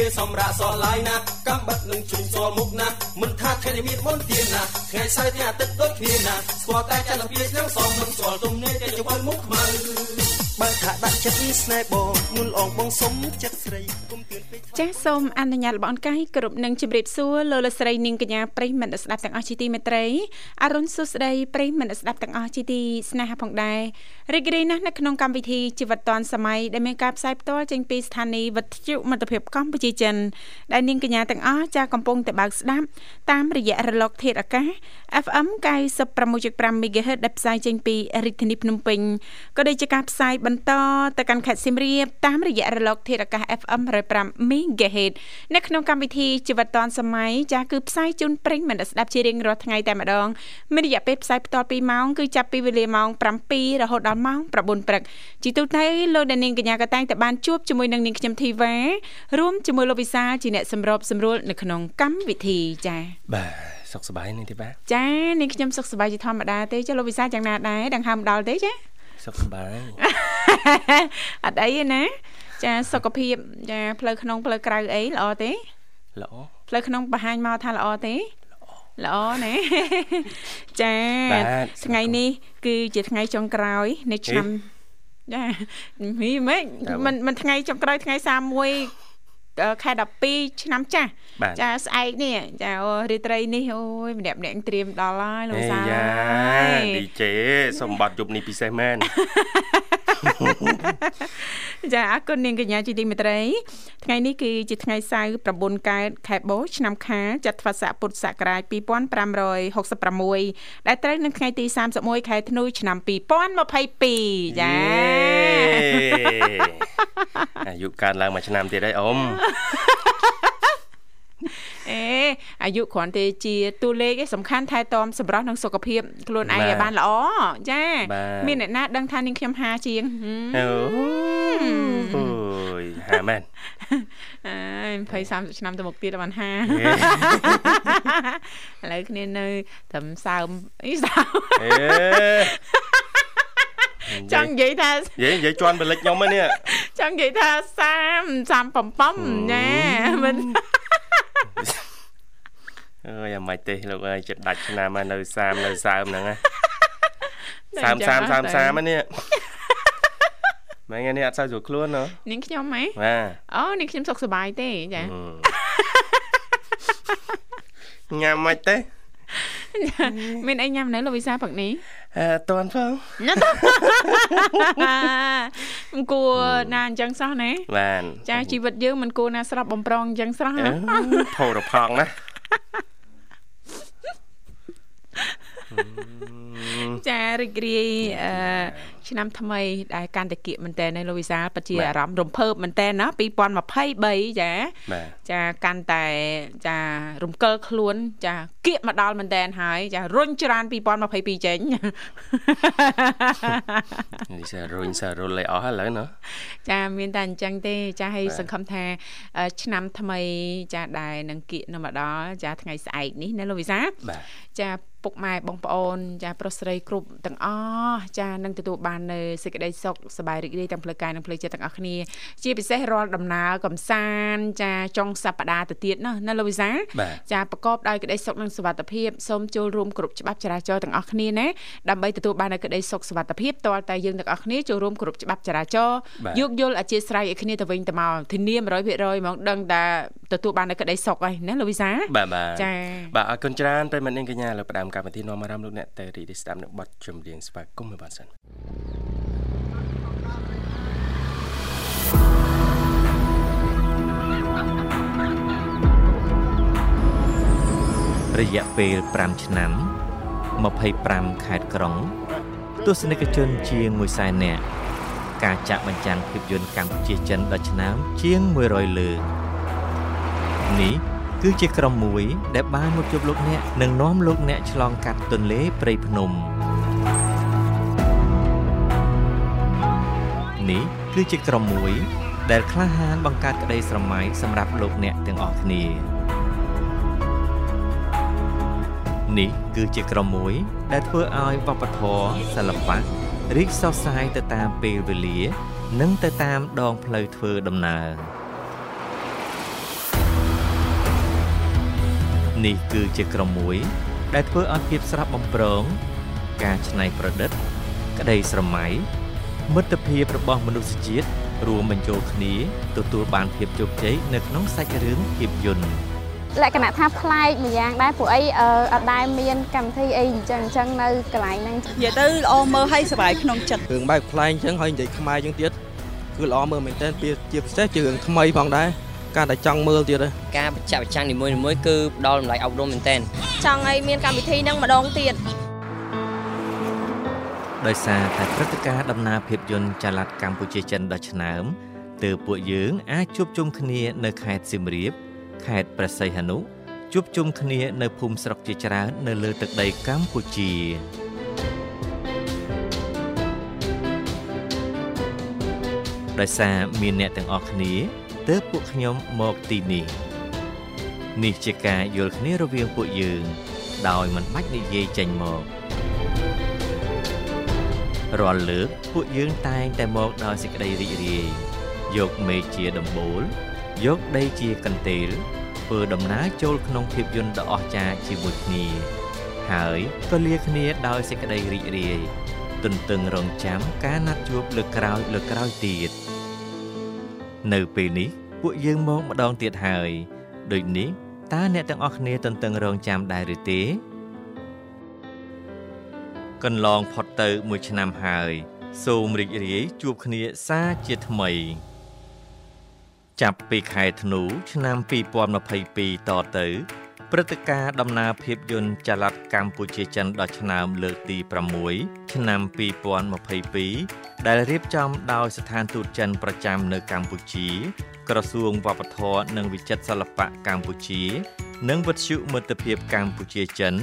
ពេលសម្រាប់សោះឡាយណាកំបិតនឹងជុំសល់មុខណាមិនថាថ្ងៃនេះមានមុនទៀនណាថ្ងៃសៅរ៍ថ្ងៃអាទិត្យដូចគ្នាណាស្គាល់តែចន្ទភាឆ្នាំសំមិនស្គាល់ទំនេរតែជវិលមុខខ្មៅបើថាដាក់ចិត្តស្នេហ៍បងមុនអងបងសុំចិត្តស្រីគុំទឿនពេកចាសសូមអនុញ្ញាតលបងកាយគ្រប់នឹងជម្រាបសួរលោកលកស្រីនាងកញ្ញាប្រិយមិត្តស្ដាប់ទាំងអស់ជាទីមេត្រីអរុនសុស្ដីប្រិយមិត្តស្ដាប់ទាំងអស់ជាទីស្នេហាផងដែរ រីករាយណាស់នៅក្នុងកម្មវិធីជីវិតឌွန်សម័យដែលមានការផ្សាយផ្ទាល់ចេញពីស្ថានីយ៍វិទ្យុមិត្តភាពកម្ពុជាចិនដែលនាងកញ្ញាទាំងអស់ចាស់កំពុងតែបើកស្ដាប់តាមរយៈរលក ធាតុអាកាស FM 96.5 MHz ដែលផ្សាយចេញពីរាជធានីភ្នំពេញក៏ដូចជាការផ្សាយបន្តទៅកាន់ខេត្តសៀមរាបតាមរយៈរលក ធាតុអាកាស FM 105 MHz នៅក្នុងកម្មវិធីជីវិតឌွန်សម័យចាស់គឺផ្សាយជូនប្រិញ្ញមិត្តស្ដាប់ជារៀងរាល់ថ្ងៃតែម្ដងមានរយៈពេលផ្សាយបន្ត2ម៉ោងគឺចាប់ពីវេលាម៉ោង7រហូតដល់ម៉ោង9ព្រឹកជីទូទៅលោកអ្នកនាងកញ្ញាក៏តែងតែបានជួបជាមួយនឹងនាងខ្ញុំធីវ៉ារួមជាមួយលោកវិសាលជាអ្នកសម្របសម្រួលនៅក្នុងកម្មវិធីចា៎បាទសុខសប្បាយនេះទេបាទចានាងខ្ញុំសុខសប្បាយជាធម្មតាទេចាលោកវិសាលយ៉ាងណាដែរដង្ហើមដល់ទេចាសុខសប្បាយអត់អីទេណាចាសុខភាពចាផ្លូវក្នុងផ្លូវក្រៅអីល្អទេល្អផ្លូវក្នុងបង្ហាញមកថាល្អទេ ល្អណាចាបាទថ្ងៃនេះគឺជាថ្ងៃចុងក្រោយនៃឆ្នាំចាមីម៉េចចា៎មិនមិនថ្ងៃចុងក្រោយថ្ងៃ31អឺ ខែ12ឆ្នាំចាស់បាទចាស្អែកនេះចាអូរាត្រីនេះអូយម្នាក់ម្នាក់ត្រៀមដល់ហើយលោកអេសាយ៉ាយ DJ សម្បត្តិយប់នេះពិសេសមែនចាអរគុណនាងកញ្ញាជាទីមេត្រីថ្ងៃនេះគឺជាថ្ងៃសៅរ៍9កើតខែបូរឆ្នាំខាលចត្វាស័កពុទ្ធសករាជ2566ដែលត្រូវនឹងថ្ងៃទី31ខែធ្នូឆ្នាំ2022ចា អាយុកើនឡើងមួយឆ្នាំទៀតហើយអ៊ំអេអាយុគ្រាន់តែជាតួលេខឯងសំខាន់ថែទាំសម្រស់និងសុខភាពខ្លួនឯងឲ្យបានល្អចាមានអ្នកណាដឹងថានាងខ្ញុំហាជាងហឹមអូយហាមែនអើយ20 30ឆ្នាំទៅមុខទៀតបានហាឥឡូវគ្នានៅត្រឹមសើមអីសើមអេ ចង់និយាយថានិយាយនិយាយជន់បលិចខ្ញុំហ្នឹងនេះចង់និយាយថា30 37ណាមិនអើយអាម៉េចទេលោកអើយចិត្តដាច់ឆ្នាំហើយនៅ30នៅសើមហ្នឹងណា30 30 30 30ហ្នឹងនេះមែននេះអត់សូវស្រួលខ្លួនហ៎នាងខ្ញុំហ៎បាទអូនាងខ្ញុំសុខសប្បាយទេចាញ៉ាំមិនទេ មានអីញ៉ាំនៅលោកវិសាផឹកនេះអឺតន់ផងណាតមិនគួរណាអញ្ចឹងសោះណាបានចាជីវិតយើងមិនគួរណាស្រស់បំប្រងអញ្ចឹងស្រស់អឺណាផោរផងណា ចារីករាយអឺឆ្នាំថ្មីដែលកាន់តែគៀកមែនតើនៅលោកវិសាលពិតជាអារម្មណ៍រំភើបមែនតើណា2023ចាបាទចាកាន់តែចារំកិលខ្លួនចាគៀកមកដល់មែនតែនហើយចារុញច្រាន2022ចេញនេះសើរុញសើរុលឲ្យអស់ឥឡូវណាចាមានតែអញ្ចឹងទេចាហើយបាទសង្ឃឹមថាអឺឆ្នាំថ្មី ចាដែលនឹងគៀកនៅមកដល់ចាថ្ងៃស្អែកនេះណាលោកវិសាបាទចា ពុកម៉ែបងប្អូនចាប្រុសស្រីគ្រប់ទាំងអស់ចានឹងទទួលបាននៅសេចក្តីសុខសប្បាយរីករាយទាំងផ្លូវកាយនិងផ្លូវចិត្តទាំងអស់គ្នាជាពិសេសរាល់ដំណើរកំសាន្តចាចុងសប្តាហ៍ទៅទៀតណាណាលោកវិសាបាទចាប្រកបដោយក្តីសុខនិងសុវត្ថិភាពសូមចូលរួមគ្រប់ច្បាប់ចរាចរណ៍ទាំងអស់គ្នាណាដើម្បីទទួលបាននូវក្តីសុខសុវត្ថិភាពតរតែយើងទាំងអស់គ្នាចូលរួមគ្រប់ច្បាប់ចរាចរណ៍បាទយោគយល់អធិស្ឋានឲ្យគ្នាទៅវិញទៅមកធានា100%ហ្មងដឹងថាទទួលបាននូវក្តីសុខហើយណាលោកវិសាបាទបាទចាបាទអរគុណច្រើនប្រិយមិត្តនាងកញ្ញាលើផ្ដើមកម្មវិធីនាំអារម្មណ៍លោកអ្នកតែរីករាយស្ដាប់នៅបទចម្រៀងស្វាគមន៍មួយបានសិនប្រយៈពេល5ឆ្នាំ25ខេត្តក្រុង ទស្សនិកជនជាង1សែននាក់ការចាក់បញ្ចាំងភាពយន្តកម្ពុជាចិនដល់ឆ្នាំជាង100លើកនេះ គឺជាក្រុមមួយដែលបានមកជួបលោកអ្នកនិងនាំលោកអ្នកឆ្លងកាត់ទន្លេព្រៃភ្នំនេះគឺជាក្រុមមួយ ដែលក្លាហានបង្កើតក្តីស្រមៃសម្រាប់លោកអ្នកទាំងអស់គ្នានេះគឺជាក្រុមមួយ ដែលធ្វើឲ្យវប្បធម៌សិល្បៈរីកសុសសាយទៅតាមពេលវេលា និងទៅតាមដងផ្លូវធ្វើដំណើរ នេះគឺជាក្រុមមួយ ដែលធ្វើឲ្យភាពស្រស់បំព្រង ការច្នៃប្រឌិត ក្តីស្រមៃមិត្តភាពរបស់មនុស្សជាតិរួមបញ្ចូលគ្នាទទួលបានភាពជោគជ័យនៅក្នុងសាច់រឿងភាពយន្តលក្ខណៈថាប្លែកម្យ៉ាងដែរព្រោះអីអត់ដែលមានកម្មវិធីអីអញ្ចឹងអញ្ចឹងនៅកន្លែងហ្នឹងនិយាយទៅល្អមើលហើយសប្បាយក្នុងចិត្តរឿងបែបប្លែកអញ្ចឹងហើយនិយាយខ្មែរអញ្ចឹងទៀតគឺល្អមើលមែនតើជាពិសេសជារឿងថ្មីផងដែរ ការតែចង់មើលទៀតការបញ្ចាក់បញ្ចាំងនីមួយៗគឺផ្ដល់តម្លៃអប់រំមែនតើចង់ឲ្យមានកម្មវិធីហ្នឹងម្ដងទៀតដោយសារតែព្រឹត្តិការណ៍ដំណើរភាពយន្តចល័តកម្ពុជាចិនដ៏ឆ្នើមទើបពួកយើងអាចជួបជុំគ្នានៅខេត្តសៀមរាបខេត្តព្រះសីហនុជួបជុំគ្នានៅភូមិស្រុកជាច្រើននៅលើទឹកដីកម្ពុជាដោយសារមានអ្នកទាំងអស់គ្នា ទើបពួកខ្ញុំមកទីនេះនេះជាការយល់គ្នារវាងពួកយើង ដោយមិនបាច់និយាយចេញមករាល់លើកពួកយើងតែងតែមកដោយសេចក្តីរីករាយយកមេឃជាដំបូល យកដីជាកន្ទេលធ្វើដំណើរចូលក្នុងភាពយន្តដ៏អស្ចារ្យជាមួយគ្នាហើយក៏លាគ្នាដោយសេចក្តីរីករាយទន្ទឹងរង់ចាំការណាត់ជួបលើកក្រោយលើកក្រោយទៀត នៅពេលនេះពួកយើងមកម្ដងទៀតហើយដូចនេះតើអ្នកទាំងអស់គ្នាទន្ទឹងរង់ចាំដែរឬទេកន្លងផុតទៅមួយឆ្នាំហើយ សូមរីករាយជួបគ្នាសាជាថ្មី ចាប់ពីខែធ្នូ ឆ្នាំ2022តទៅ ព្រឹត្តិការណ៍ដំណើរភាពយន្តចល័តកម្ពុជាចិនដ៏ឆ្នើមលើកទី6ឆ្នាំ2022ដែលរៀបចំដោយស្ថានទូតចិនប្រចាំនៅកម្ពុជា ក្រសួងវប្បធម៌និងវិចិត្រសិល្បៈកម្ពុជា និងវិទ្យុមិត្តភាពកម្ពុជាចិន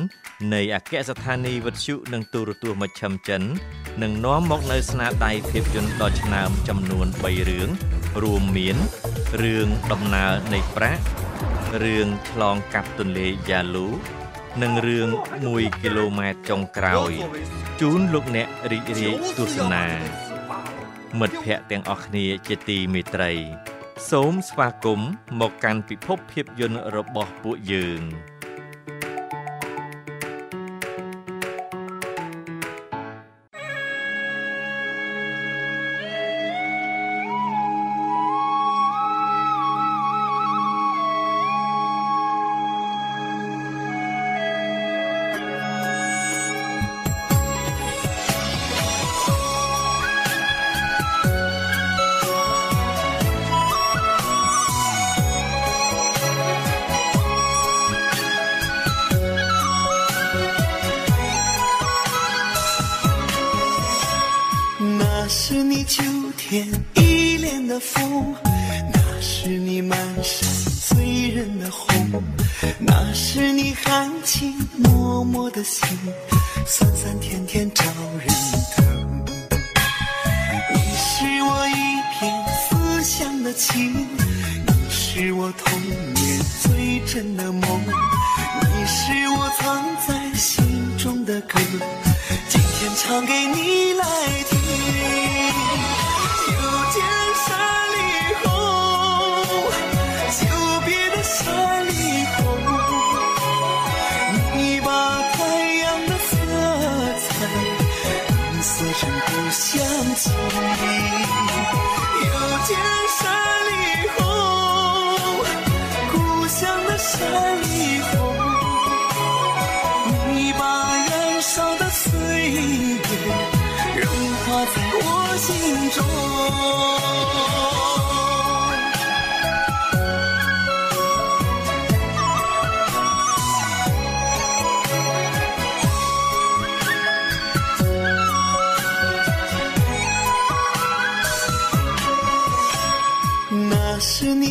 នៃអគ្គស្ថានីយ៍វិទ្យុនិងទូរទស្សន៍មជ្ឈិមចិននឹងនាំមកនៅស្នាដៃភាពយន្តដ៏ឆ្នើមចំនួន3រឿងរួមមានរឿងដំណើរនៃប្រាក់ រឿងឆ្លងកាត់ទន្លេយ៉ាលូនិងរឿង1គីឡូម៉ែត្រចុងក្រោយជូនលោកអ្នករីករាយទស្សនា មិត្តភ័ក្តិទាំងអស់គ្នាជាទីមេត្រី សូមស្វាគមន៍មកកាន់ពិភពភាពយន្តរបស់ពួកយើង។ 秋天依恋的风，那是你满山醉人的红，那是你含情脉脉的心，酸酸甜甜招人疼。你是我一片思乡的情，你是我童年最真的梦，你是我藏在心中的歌。天唱给你来听。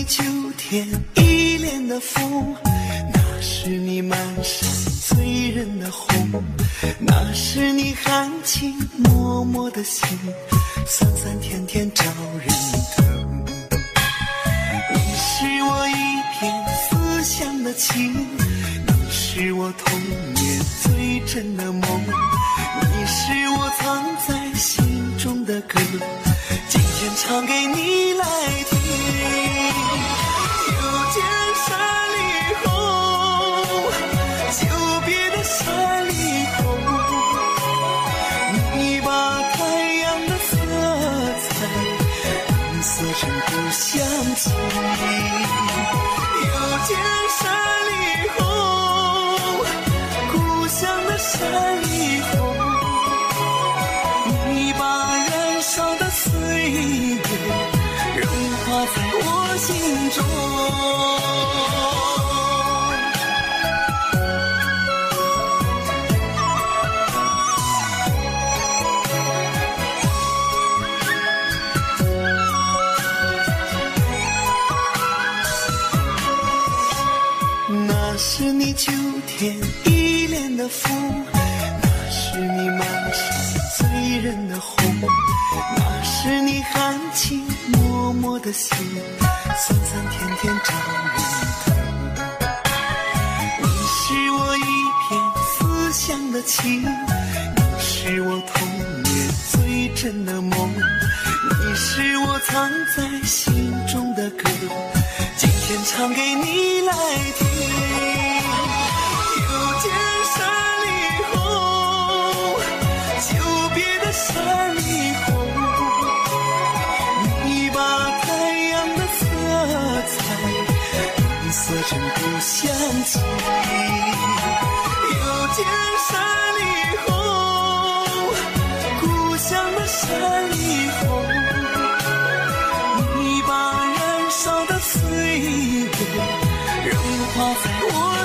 秋天依恋的风，那是你满山醉人的红，那是你含情脉脉的心，酸酸甜甜招人疼。你是我一片思乡的情，你是我童年最真的梦，你是我藏在心中的歌，今天唱给你来听。心，有天。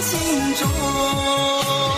心中。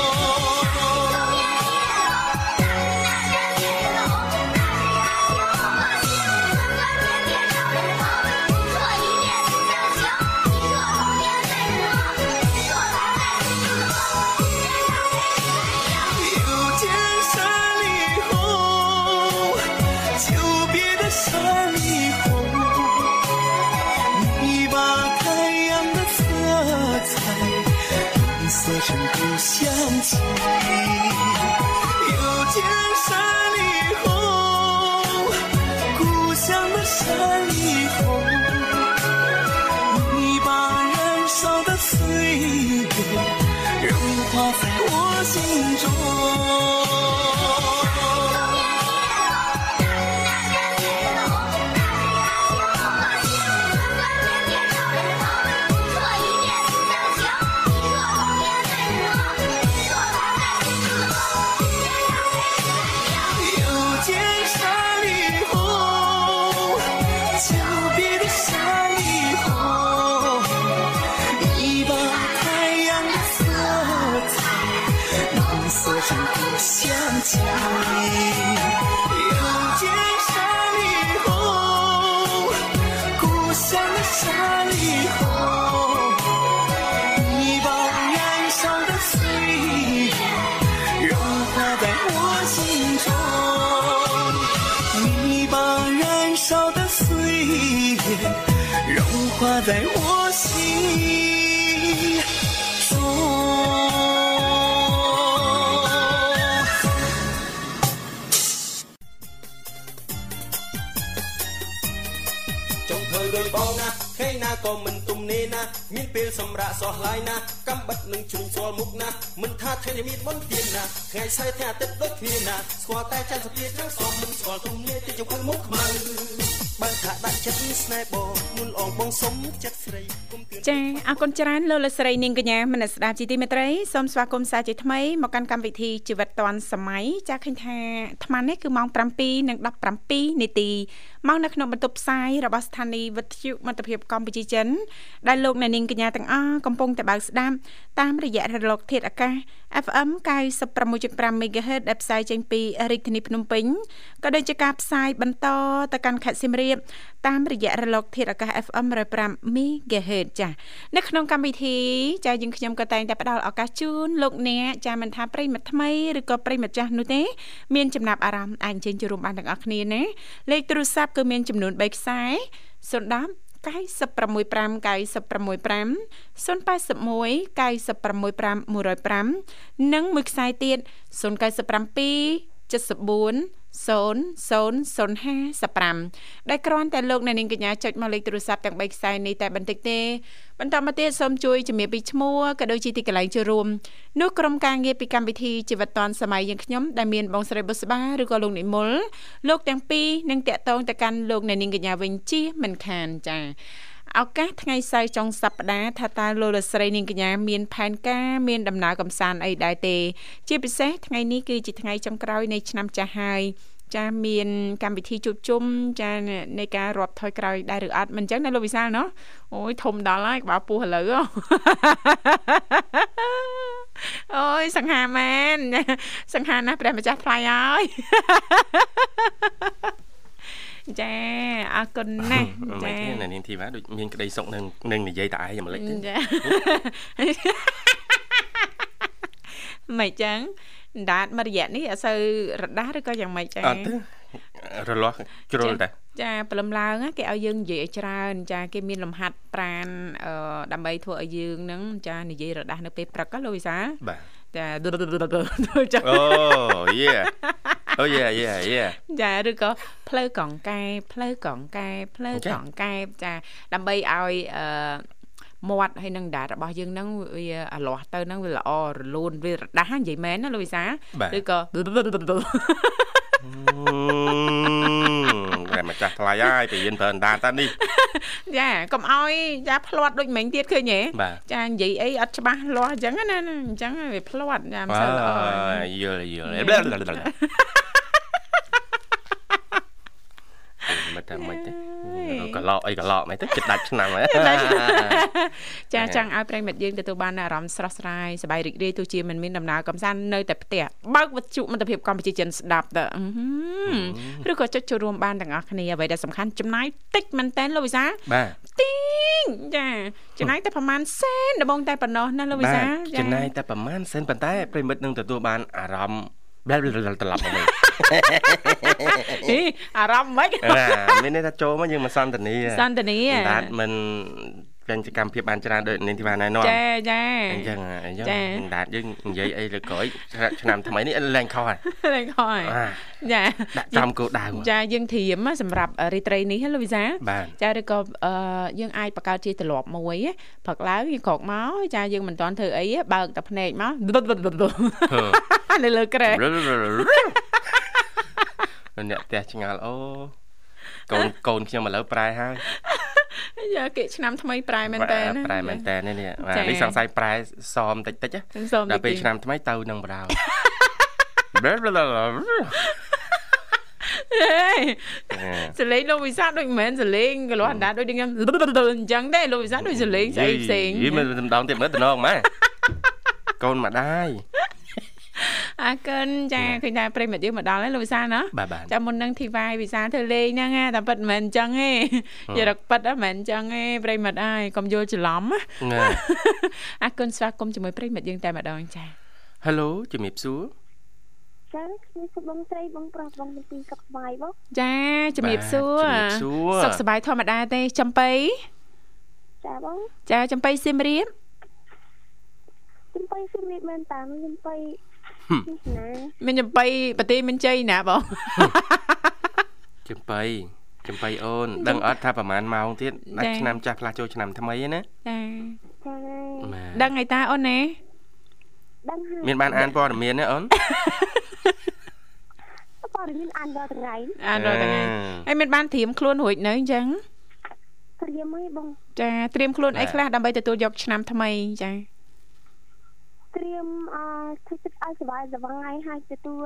诉说故乡情又见。山里红故乡的山里红 ពេលសម្រាប់សោះឡាយណា កំបិតនឹងជ្រុំស្គាល់មុខណាមិនថាថ្ងៃមានមុនទៀតណាថ្ងៃសៅរ៍ថ្ងៃអាទិត្យដូចគ្នាណាស្គាល់តែចន្ទសភាខាងសមមិនស្គាល់ទំនេរទីជុំខឹងមុខខ្មៅបើថាដាក់ចិត្តស្នេហ៍បងមុនអងបងសុំចិត្តស្រីគុំទឿនចាអរគុណច្រើនលោកលស្រីនាងកញ្ញាមនស្ដាប់ជីទីមេត្រីសូមស្វាគមន៍សាជាថ្មីមកកាន់កម្មវិធីជីវិតឌွန်សម័យចាឃើញថាអាត្មានេះគឺម៉ោង7:17នាទីមកនៅក្នុងបន្ទប់ផ្សាយរបស់ស្ថានីយ៍វិទ្យុមិត្តភាពកម្ពុជាចិនដែលលោកអ្នកនាងកញ្ញាទាំងអស់កំពុងតែបើកស្ដាប់តាមរយៈរលកធាតុអាកាស FM 96.5 MHz ដែលផ្សាយចេញពីរាជធានីភ្នំពេញក៏ដូចជាការផ្សាយបន្តទៅកាន់ខេត្តសៀមរាបតាមរយៈរលកធាតុអាកាស FM 105 MHz ចានៅក្នុងកម្មវិធីចាយើងខ្ញុំក៏តែងតែផ្ដល់ឱកាសជូនលោកអ្នកចាមិនថាប្រិមិត្តថ្មីឬក៏ប្រិមិត្តចាស់នោះទេមានចំណាប់អារម្មណ៍អាចអញ្ជើញចូលរួមបានទាំងអស់គ្នាណាលេខទូរស័ព្ទគឺមានចំនួន3ខ្សែ010 965 965 081 965 105និងមួយខ្សែទៀត097 74 00055ដែលគ្រាន់តែលោកអ្នកនាងកញ្ញាចុចមកលេខទូរស័ព្ទទាំង3ខ្សែនេះតែបន្តិចទេបន្តមកទៀតសូមជួយជំរាបពីឈ្មោះក៏ដូចជាទីកន្លែងចូលរួមនោះក្រុមការងារពីកម្មវិធីជីវិតឌွန်សម័យយើងខ្ញុំដែលមានបងស្រីបុស្បាឬក៏លោកនិមលលោកទាំងពីរនឹងតាក់ទងទៅកាន់លោកអ្នកនាងកញ្ញាវិញជាមិនខានចា៎ ឱកាសថ្ងៃសៅរ៍ចុងសប្តាហ៍ថាតើលោកលស្រីនាងកញ្ញាមានផែនការមានដំណើរកំសាន្តអីដែរទេ ជាពិសេសថ្ងៃនេះគឺជាថ្ងៃចុងក្រោយនៃឆ្នាំចាស់ហើយចាមានកម្មវិធីជួបជុំចានៃការរាប់ថយក្រោយដែរឬអត់មិនអញ្ចឹងណាលោកវិសាលណោះអូយធំដល់ហើយក្បាលពោះឥឡូវអូយសង្ហាមែនសង្ហាណាស់ព្រះម្ចាស់ថ្លៃហើយ ចាអរគុណណាស់ចានៅនាងធីវ៉ាដូចមានក្តីសុខនឹងនឹងនិយាយតឯងម្លេចទេចាមិនចឹងដាតមករយៈនេះអត់សូវរដាស់ឬក៏យ៉ាងម៉េចចាអត់ទេរលាស់ជ្រុលតែចាព្រលឹមឡើងគេឲ្យយើងនិយាយឲ្យច្រើន ចា គេមានលំហាត់ប្រានដើម្បីធ្វើឲ្យយើងនឹងចានិយាយរដាស់នៅពេលព្រឹកលោកវិសាបាទ ចាចាអូយេអូយេយេយេចាឬក៏ផ្លូវកងកែផ្លូវកងកែផ្លូវកងកែចាដើម្បីឲ្យអឺមាត់ហើយនឹងដាតរបស់យើងហ្នឹងវាអាលាស់ទៅហ្នឹងវាល្អរលូនវារដាស់និយាយមែនណាលោកវិសាឬក៏តែ ម្ចាស់ថ្លៃហើយពរៀនប្រើអណ្ដាតតានេះចាកុំឲ្យចាផ្្លាត់ដូចមិញទៀតឃើញទេចានិយាយអីអត់ច្បាស់លាស់អញ្ចឹងណាអញ្ចឹងវាផ្្លាត់ចាមិនសូវល្អយល់យល់ មិនតែមិនទេកឡោអីកឡោមិនទៅចិត្តដាច់ឆ្នាំហើយចាចង់ឲ្យប្រិមិត្តយើងទទួលបានអារម្មណ៍ស្រស់ស្រាយសប្បាយរីករាយទោះជាមិនមានដំណើរកំសាន្តនៅតែផ្ទះបើកវិទ្យុមិត្តភាពកម្ពុជាចិនស្ដាប់ទៅឬក៏ចុចចូលរួមបានទាំងអស់គ្នាអ្វីដែលសំខាន់ចំណាយតិចមែនតើលោកវិសាបាទទីងចាចំណាយតែប្រហែលសែនដំបងតែប៉ុណ្ណោះណាលោកវិសាចំណាយតែប្រហែលសែនប៉ុន្តែប្រិមិត្តនឹងទទួលបានអារម្មណ៍បែប ត្រឡប់មកវិញហីអារម្មណ៍មិនមានន័យថាចូលមកយើងមិនសន្តានាសន្តានាតែមិន ពេញសកម្មភាពបានច្រើនដូចនាងធីវ៉ាណែនាំចាចាអញ្ចឹងអញ្ចឹងដាតយើងនិយាយអីលើក្រោយឆ្នាំថ្មីនេះលែងខុសហើយលែងខុសហើយចាដាក់ចំគោលដៅចាយើងធៀមសម្រាប់រីត្រីនេះលោកវិសាចាឬក៏យើងអាចបង្កើតជាទម្លាប់មួយព្រឹកឡើងយើងក្រោកមកចាយើងមិនទាន់ធ្វើអីបើកតែភ្នែកមកនៅលើក្រែអ្នកផ្ទះឆ្ងល់អូកូនកូនខ្ញុំឥឡូវប្រែហើយ យ៉ាគេឆ្នាំថ្មីប្រែមែនតើប្រែមែនតើនេះនេះនេះសង្ស័យប្រែសមតិចតិចដល់ពេលឆ្នាំថ្មីទៅនឹងបដៅសលេងលោកវិសាដូចមិនមែនសលេងកលាស់អណ្ដាតដូចខ្ញុំអញ្ចឹងដែរលោកវិសាដូចសលេងស្អីផ្សេងយីមិនម្ដងទៀតមើលតំណងម៉ែកូនម្ដាយ អរគុណចាឃើញថាប្រិមិត្តយើងមកដល់ហើយលោកវិសាណាចាមុននឹងធីវ៉ៃវិសាធ្វើលេងហ្នឹងតែប៉ិតមិនមែនអញ្ចឹងទេយករកប៉ិតមិនមែនអញ្ចឹងទេប្រិមិត្តហើយកុំយល់ច្រឡំអរគុណស្វាគមន៍ជាមួយប្រិមិត្តយើងតែម្ដងចា Halo ជំរាបសួរចាខ្ញុំសុខបងស្រីបងប្រុសបងទីសុខសប្បាយបងចាជំរាបសួរសុខសប្បាយធម្មតាទេចំបៃចាបងចាចំបៃសៀមរាបចំបៃសៀមរាបមែនតាចំបៃ មានចំបៃប្រទេសមានជ័យណាបងចំបៃចំបៃអូន ដឹងអត់ថាប្រហែលម៉ោងទៀតដាច់ឆ្នាំចាស់ផ្លាស់ចូលឆ្នាំថ្មីណាចាដឹងអីតាអូនណាដឹងហើយមានបានអានព័ត៌មានទេអូនព័ត៌មានអានរាល់ថ្ងៃអានរាល់ថ្ងៃហើយមានបានត្រៀមខ្លួនរួចនៅអញ្ចឹងកត្រៀមអីបងចាត្រៀមខ្លួនអីខ្លះដើម្បីទទួលយកឆ្នាំថ្មីចា ត្រៀមអឺធ្វើទឹកឲ្យសុវ័យសុវ័យហើយទទួល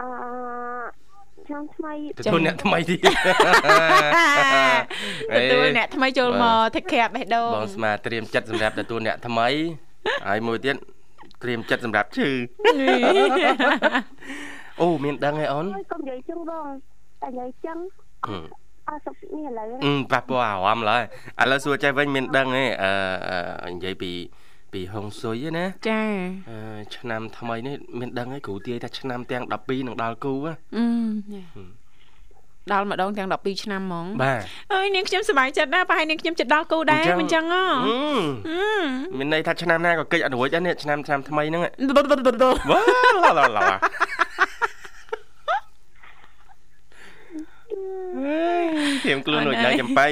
អឺឆ្នាំថ្មីទទួលអ្នកថ្មីទៀតទទួលអ្នកថ្មីចូលមក take care បេះដូងបងស្មាត្រៀមចិត្តសម្រាប់ទទួលអ្នកថ្មីហើយមួយទៀតត្រៀមចិត្តសម្រាប់ឈឺអូមានដឹងឯអូនហើយកុំនិយាយចឹងបងតែនិយាយចឹងអត់សុខនេះឥឡូវអឺប៉ះពាល់អារម្មណ៍ឡើយឥឡូវសួរចេះវិញមានដឹងទេអឺនិយាយពី ពីហុងស៊ុយណាចាអឺឆ្នាំថ្មីនេះមានដឹងឯគ្រូទាយថាឆ្នាំទាំង12នឹងដល់គូអឺដល់ម្ដងទាំង12ឆ្នាំហ្មងបាទអើយនាងខ្ញុំសប្បាយចិត្តណាស់ប្រហែលនាងខ្ញុំចិត្តដល់គូដែរមិនចឹងហ៎មានន័យថាឆ្នាំណាក៏កិច្ចអត់រួចដែរនេះឆ្នាំឆ្នាំថ្មីហ្នឹងវ៉ាវ៉ាឡាឡាឡាធៀមខ្លួនរួចដែរចំបៃ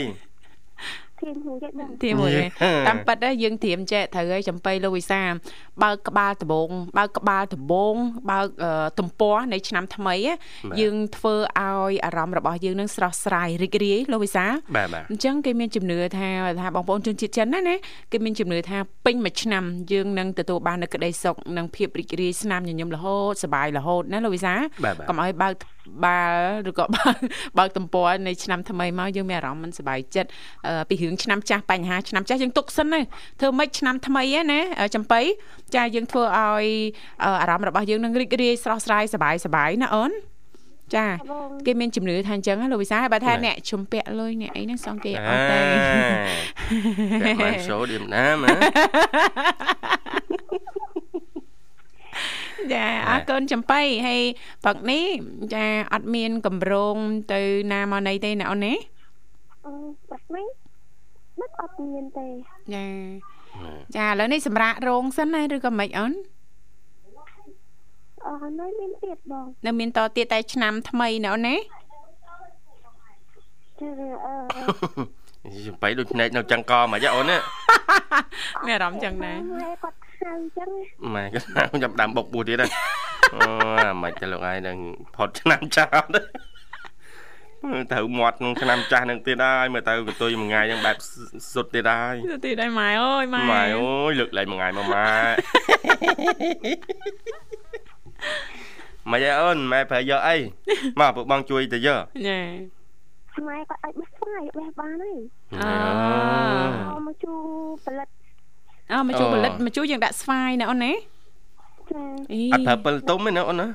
ធៀមខ្លួនចេះបងទីមួយតាមប៉ិតដែរយើងត្រៀមចែកត្រូវហើយចំបៃលោកវិសាបើកក្បាលដបងបើកក្បាលដបងបើកទំព័រនៃឆ្នាំថ្មីយើងធ្វើឲ្យអារម្មណ៍របស់យើងនឹងស្រស់ស្រាយរីករាយលោកវិសាបាទបាទអញ្ចឹងគេមានជំនឿថាថាបងប្អូនជនជាតិចិនណាណាគេមានជំនឿថាពេញមួយឆ្នាំយើងនឹងទទួលបាននូវក្តីសុខនិងភាពរីករាយស្នាមញញឹមរហូតសប្បាយរហូតណាលោកវិសាកុំឲ្យបើក បាល់ឬក៏បើកបើកទំព័រនៃឆ្នាំថ្មីមកយើងមានអារម្មណ៍មិនសប្បាយចិត្តពីរឿងឆ្នាំចាស់បញ្ហាឆ្នាំចាស់យើងទុកសិនណាធ្វើម៉េចឆ្នាំថ្មីណាចំបៃចាយើងធ្វើឲ្យអារម្មណ៍របស់យើងនឹងរីករាយស្រស់ស្រាយសប្បាយសប្បាយណាអូនចាគេមានជំនឿថាអញ្ចឹងលោកវិសាបើថាអ្នកជំពាក់លុយអ្នកអីហ្នឹងសងគេអត់ទេពាក់បានសូឌៀមណាម ចាអរគុណចំបៃហើយព្រឹកនេះចាអត់មានកម្រងទៅណាមកណីទេណាអូនណាអឺព្រឹកនេះមិនអត់មានទេចាចាឥឡូវនេះសម្រាប់រោងសិនណាឬក៏មិនអូនអឺនៅមានទៀតបងនៅមានតទៀតតែឆ្នាំថ្មីណាអូនណាចាអឺចំបៃដូចភ្នែកនៅចង្កមកយ៉ាអូនណាមានអារម្មណ៍ចឹងដែរម៉ែគាត់ ហៅចឹងម៉ែគាត់ហៅចាំដាំបុកពួតទៀតហ្នឹងអូអាមិនទៅលោកឯងនឹងផុតឆ្នាំចាស់ទៅត្រូវមាត់ក្នុងឆ្នាំចាស់នឹងទៀតហើយមើលទៅកន្ទុយមួយថ្ងៃហ្នឹងបែបសុទ្ធទៀតហើយសុទ្ធទៀតហើយម៉ែអើយម៉ែម៉ែអើយលើកលែងមួយថ្ងៃមកម៉ែម៉ែអូនម៉ែប្រែយកអីមកពួកបងជួយទៅយកណែម៉ែគាត់អាចបេះស្វាយបេះបានហើយអូមកជួផលិត អើមកជួផលិតមកជួយើងដាក់ស្វាយណាអូនណាចាអត់ប្រើពិលទុំទេណាអូនណា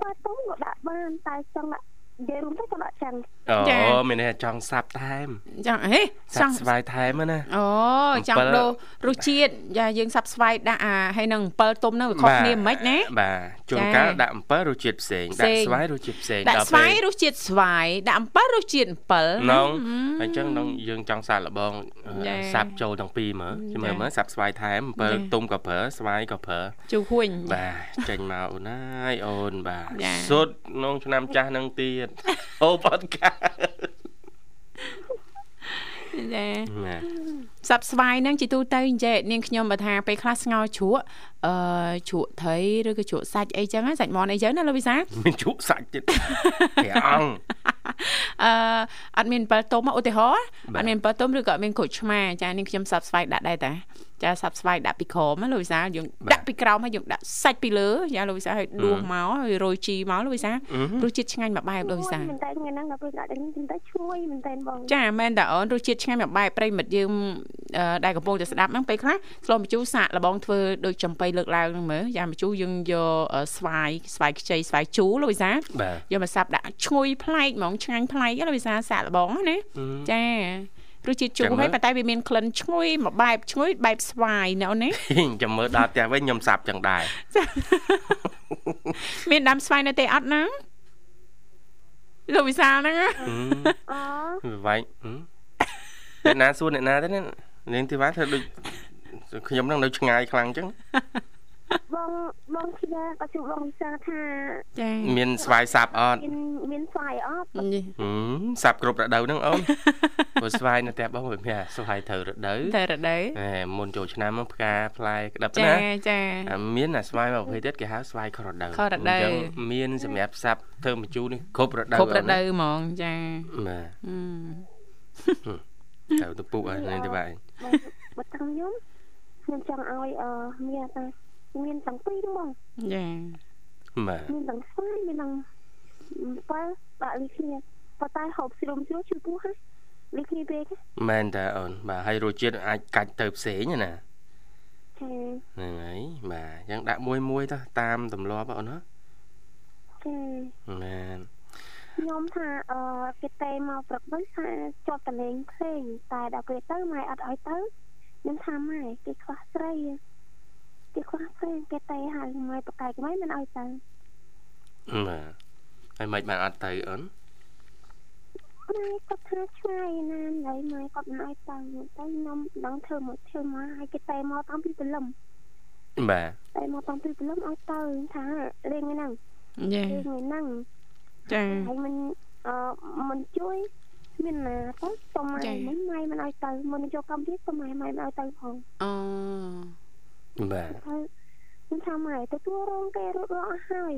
បើទុំក៏ដាក់បានតែចង់ដាក់និយាយរួមទៅក៏ដាក់ចឹងអូមានន័យថាចង់សាប់ថែមចង់ហេចង់ស្វាយថែមណាអូចង់ដូររសជាតិយ៉ាយើងសាប់ស្វាយដាក់អាហើយនឹងអំពិលទុំហ្នឹងវាខុសគ្នាមិនណាបាទជួនកាលដាក់អំពិលរសជាតិផ្សេងដាក់ស្វាយរសជាតិផ្សេងដាក់ស្វាយរសជាតិស្វាយដាក់អំពិលរសជាតិអំពិលនងអញ្ចឹងនងយើងចង់សាកល្បងសាប់ចូលទាំងពីរមើលជមើលមើលសាប់ស្វាយថែមអំពិលទុំក៏ប្រើស្វាយក៏ប្រើជូហួញបាទចេញមកអូនហើយអូនបាទសុទ្ធក្នុងឆ្នាំចាស់នឹងទៀតអូផតកា ចាសັບស្វាយហ្នឹងជាទូទៅអញ្ចេះនាងខ្ញុំបើថាពេលខ្លះស្ងោជ្រក់អឺជ្រក់ត្រីឬក៏ជ្រក់សាច់អីចឹងសាច់មាន់អីចឹងណាលោកវិសាមានជ្រក់សាច់ទៀតព្រះអង្គអឺអត់មានអំពិលទុំឧទាហរណ៍អត់មានអំពិលទុំឬក៏អត់មានក្រូចឆ្មាចានាងខ្ញុំសັບស្វាយដាក់ដែរតា ចាសាប់ស្វាយដាក់ពីក្រោមលោកវិសាយើងដាក់ពីក្រោមហើយយើងដាក់សាច់ពីលើយ៉ាលោកវិសាហើយដួសមកហើយរោយជីមកលោកវិសារសជាតិឆ្ងាញ់មួយបែបលោកវិសាមែនតើថ្ងៃហ្នឹងដល់ពេលដាក់នេះមែនតើឈ្ងុយមែនតើបងចាមែនតើអូនរសជាតិឆ្ងាញ់មួយបែបប្រិមិត្តយើងដែលកំពុងតែស្ដាប់ហ្នឹងពេលខ្លះស្លម្ជូរសាកលបងធ្វើដូចចំបៃលើកឡើងហ្នឹងមើលយ៉ាម្ជូរយើងយកស្វាយស្វាយខ្ចីស្វាយជូរលោកវិសាយកមកសាប់ដាក់ឈ្ងុយប្លែកហ្មងឆ្ងាញ់ប្លែកលោកវិសាសាកលបងណាចា រសជាតិជូរហើយប៉ុន្តែវាមានក្លិនឈ្ងុយមួយបែបឈ្ងុយបែបស្វាយណ៎អូនណាចាំមើលដល់ផ្ទះវិញខ្ញុំសាប់ចឹងដែរមានដាំស្វាយនៅទេអត់ណាលោកវិសាលហ្នឹងអូវាយអ្នកណាសួរអ្នកណាទេនាងទីវ៉ាធ្វើដូចខ្ញុំនឹងនៅឆ្ងាយខ្លាំងចឹង បងបងគិតថាក៏ជួបបងវិសាថាចាមានស្វាយសាប់អត់មានមានស្វាយអត់សាប់គ្រប់រដូវហ្នឹងអូនព្រោះស្វាយនៅផ្ទះបងវាមានស្វាយត្រូវរដូវត្រូវរដូវហេមុនចូលឆ្នាំផ្កាផ្លែក្តាប់ណាចាមានអាស្វាយមួយប្រភេទទៀតគេហៅស្វាយខុសរដូវខុសរដូវមានសម្រាប់សាប់ធ្វើមជូរនេះគ្រប់រដូវគ្រប់រដូវហ្មងចាបាទទៅទៅពុកហើយនេះទេបាទបើតាំងខ្ញុំខ្ញុំចង់ឲ្យអឺមានតែ មានទាំងពីរហ្មងចាបាទមានទាំងស្វាយមានទាំងបើដាក់លីគ្នាប៉ុន្តែហូបស្រុំស្រួលជួយពោះហ៎លីគ្នាពេកហ៎មែនតើអូនបាទហើយរសជាតិអាចកាច់ទៅផ្សេងណាចាហ្នឹងហើយបាទអញ្ចឹងដាក់មួយមួយទៅតាមទម្លាប់អូនណាចាមែនខ្ញុំថាអឺគេតេមកព្រឹកវិញថាជាប់តលេងផ្សេងតែដល់ពេលទៅម៉ែអត់ឲ្យទៅខ្ញុំថាម៉ែគេខ្វះស្រី គេខ្វះស្រីគេតេហើយម៉ែបកែកម៉ែមិនឲ្យទៅបាទហើយមិនបានអត់ទៅអូនម៉ែគាត់ថាឆ្ងាយណាស់ហើយម៉ែគាត់មិនឲ្យទៅទៅខ្ញុំមិនដឹងធ្វើមកធ្វើមកឲ្យគេតេមកតាំងពីព្រលឹមបាទតែមកតាំងពីព្រលឹមឲ្យទៅថាលេងហ្នឹងចាលេងហ្នឹងចាហើយមិនអឺមិនជួយមានណាទៅសុំម៉ែមិនម៉ែមិនឲ្យទៅមិនចូលកម្មវិធីសុំម៉ែម៉ែមិនឲ្យទៅផងអូ បាទហើយខ្ញុំថាម៉ែទទួលរងគេរត់រកអស់ហើយ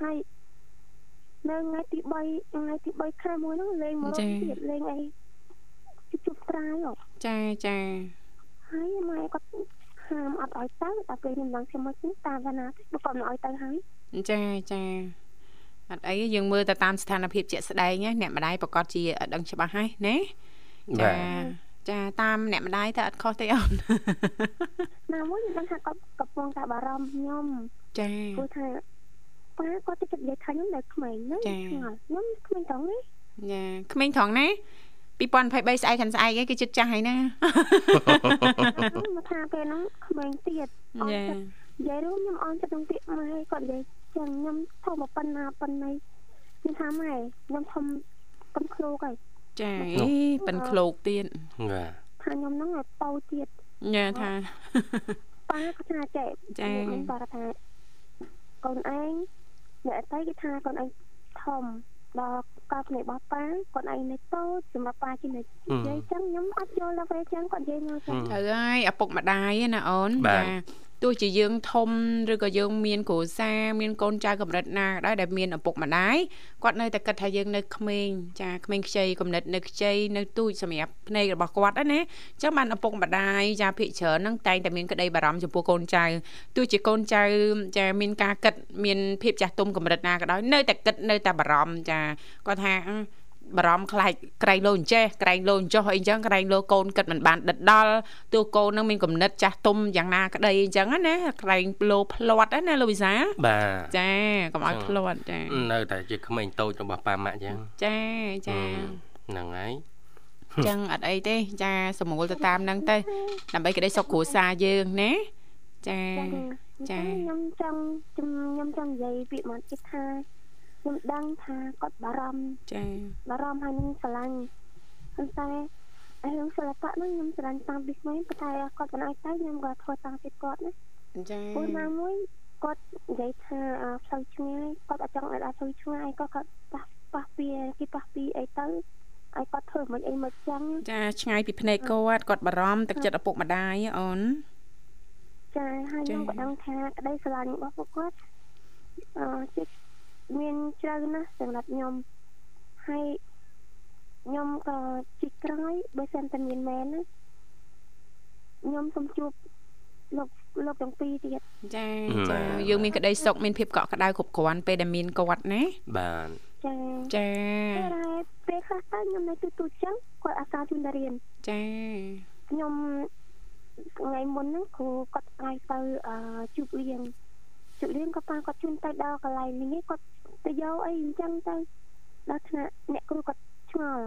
ហើយនៅថ្ងៃទី3ថ្ងៃទី3ខែមួយហ្នឹងលេងមករកទៀតលេងអីជប់ត្រាយហ៎ចាចាហើយម៉ែគាត់ហាមអត់ឲ្យទៅដល់ពេលខ្ញុំឡើងខ្ញុំមកនេះតាមតាណាទៅបើគាត់មិនឲ្យទៅហើយចាចាអត់អីយើងមើលទៅតាមស្ថានភាពជាក់ស្ដែងណាអ្នកម្ដាយប្រកាសជាអត់ដឹងច្បាស់ហើយណាបាចាទ ចាតាមអ្នកម្ដាយទៅអត់ខុសទេអូនណាមួយខ្ញុំថាគាត់កំពុងតែបារម្ភខ្ញុំចាព្រោះថាប៉ាគាត់ទៅគិតនិយាយថាខ្ញុំនៅក្មេងណាឆ្ងល់ខ្ញុំក្មេងត្រង់នេះចាក្មេងត្រង់ណា2023ស្អែកខាងស្អែកឯងគឺចិត្តចាស់ហើយណាមកថាពេលហ្នឹងក្មេងទៀតអត់ចាចិត្តនិយាយរួមខ្ញុំអន់ចិត្តនឹងពាក្យម៉ែគាត់និយាយចឹងខ្ញុំធំមកប៉ុណ្ណាប៉ុណ្ណីខ្ញុំថាម៉ែខ្ញុំធំប៉ុនគ្រូហើយ ចាអីប៉ិនឃ្លោកទៀតបាទថាខ្ញុំហ្នឹងឲ្យតូចទៀតចាថាប៉ាគាត់ថាចេះចាខ្ញុំគាត់ថាកូនឯងអ្នកអតីគេថាកូនឯងធំដល់កលភ្នែករបស់ប៉ាកូនឯងនៅតូចសម្រាប់ប៉ាជានិយាយចឹងខ្ញុំអត់យល់ដល់ពេលចឹងគាត់និយាយមកចឹងត្រូវហើយឪពុកម្ដាយណាអូនបា ទទោះជាយើងធំឬក៏យើងមានគ្រួសារមានកូនចៅកម្រិតណាក៏ដោយដែលមានឪពុកម្ដាយគាត់នៅតែគិតថាយើងនៅក្មេងចាក្មេងខ្ចីកំណត់នៅខ្ចីនៅទូចសម្រាប់ភ្នែករបស់គាត់ណាណាអញ្ចឹងបានឪពុកម្ដាយចាភិកច្រើនហ្នឹងតែងតែមានក្តីបារម្ភចំពោះកូនចៅទោះជាកូនចៅចាមានការគិតមានភាពចាស់ទុំកម្រិតណាក៏ដោយនៅតែគិតនៅតែបារម្ភចាគាត់ថាអឺ បារម្ភខ្លាចក្រែងលោអញ្ចេះក្រែងលោអញ្ចោះអីចឹងក្រែងលោកូនគិតមិនបានដិតដល់ទោះកូននឹងមានគំនិតចាស់ទុំយ៉ាងណាក្តីអញ្ចឹងណាក្រែងលោផ្លាត់ណាលោកវិសាបាទចាកុំឲ្យផ្លាត់ចានៅតែជាក្មេងតូចរបស់ប៉ាម៉ាក់អញ្ចឹងចាចាហ្នឹងហើយអញ្ចឹងអត់អីទេ ចាសមូលទៅតាមហ្នឹងទៅដើម្បីក្តីសុខគ្រួសារយើងណាចាចាខ្ញុំចង់ខ្ញុំចង់និយាយពាក្យមកទៀតថា ខ្ញុំដឹងថាគាត់បារម្ភចាបារម្ភហើយនឹងស្រឡាញ់ប៉ុន្តែអីរឿងសិល្បៈហ្នឹងខ្ញុំស្រឡាញ់តាំងពីក្មេងប៉ុន្តែគាត់មិនឲ្យទៅខ្ញុំក៏ធ្វើតាមចិត្តគាត់ណាចាព្រោះណាមួយគាត់និយាយថាអ่าផ្លូវឆ្ងាយគាត់អត់ចង់ឲ្យដល់ផ្លូវឆ្ងាយគាត់គាត់ប៉ះប៉ះពីគេប៉ះពីអីទៅឲ្យគាត់ធ្វើមិនអីមកចឹងចាឆ្ងាយពីភ្នែកគាត់គាត់បារម្ភទឹកចិត្តឪពុកម្ដាយអូនចាហើយខ្ញុំចា៎ក៏ដឹងថាក្តីស្រឡាញ់របស់ពួកគាត់អឺចិត្ត មានជ្រៅណាស់សម្រាប់ខ្ញុំហើយខ្ញុំក៏ជីកក្រោយបើសិនតែមានមែនណាខ្ញុំសូមជួបលោកលោកទាំងពីរទៀតចាចាយើងមានក្តីសុខមានភាពកក់ក្ដៅគ្រប់គ្រាន់ពេលដែលមានគាត់ណាបាទចាចាតែពេលខ្លះទៅខ្ញុំនៅទូទូចឹងគាត់អាសាជូនទៅរៀនចាខ្ញុំថ្ងៃមុនហ្នឹងគ្រូគាត់ឲ្យទៅអឺជប់លៀងជប់លៀងក៏ប៉ាគាត់ជូនទៅដល់កន្លែងនេះគាត់ ទៅយកអីអញ្ចឹងទៅដល់ថ្នាក់អ្នកគ្រូគាត់ឆ្ងល់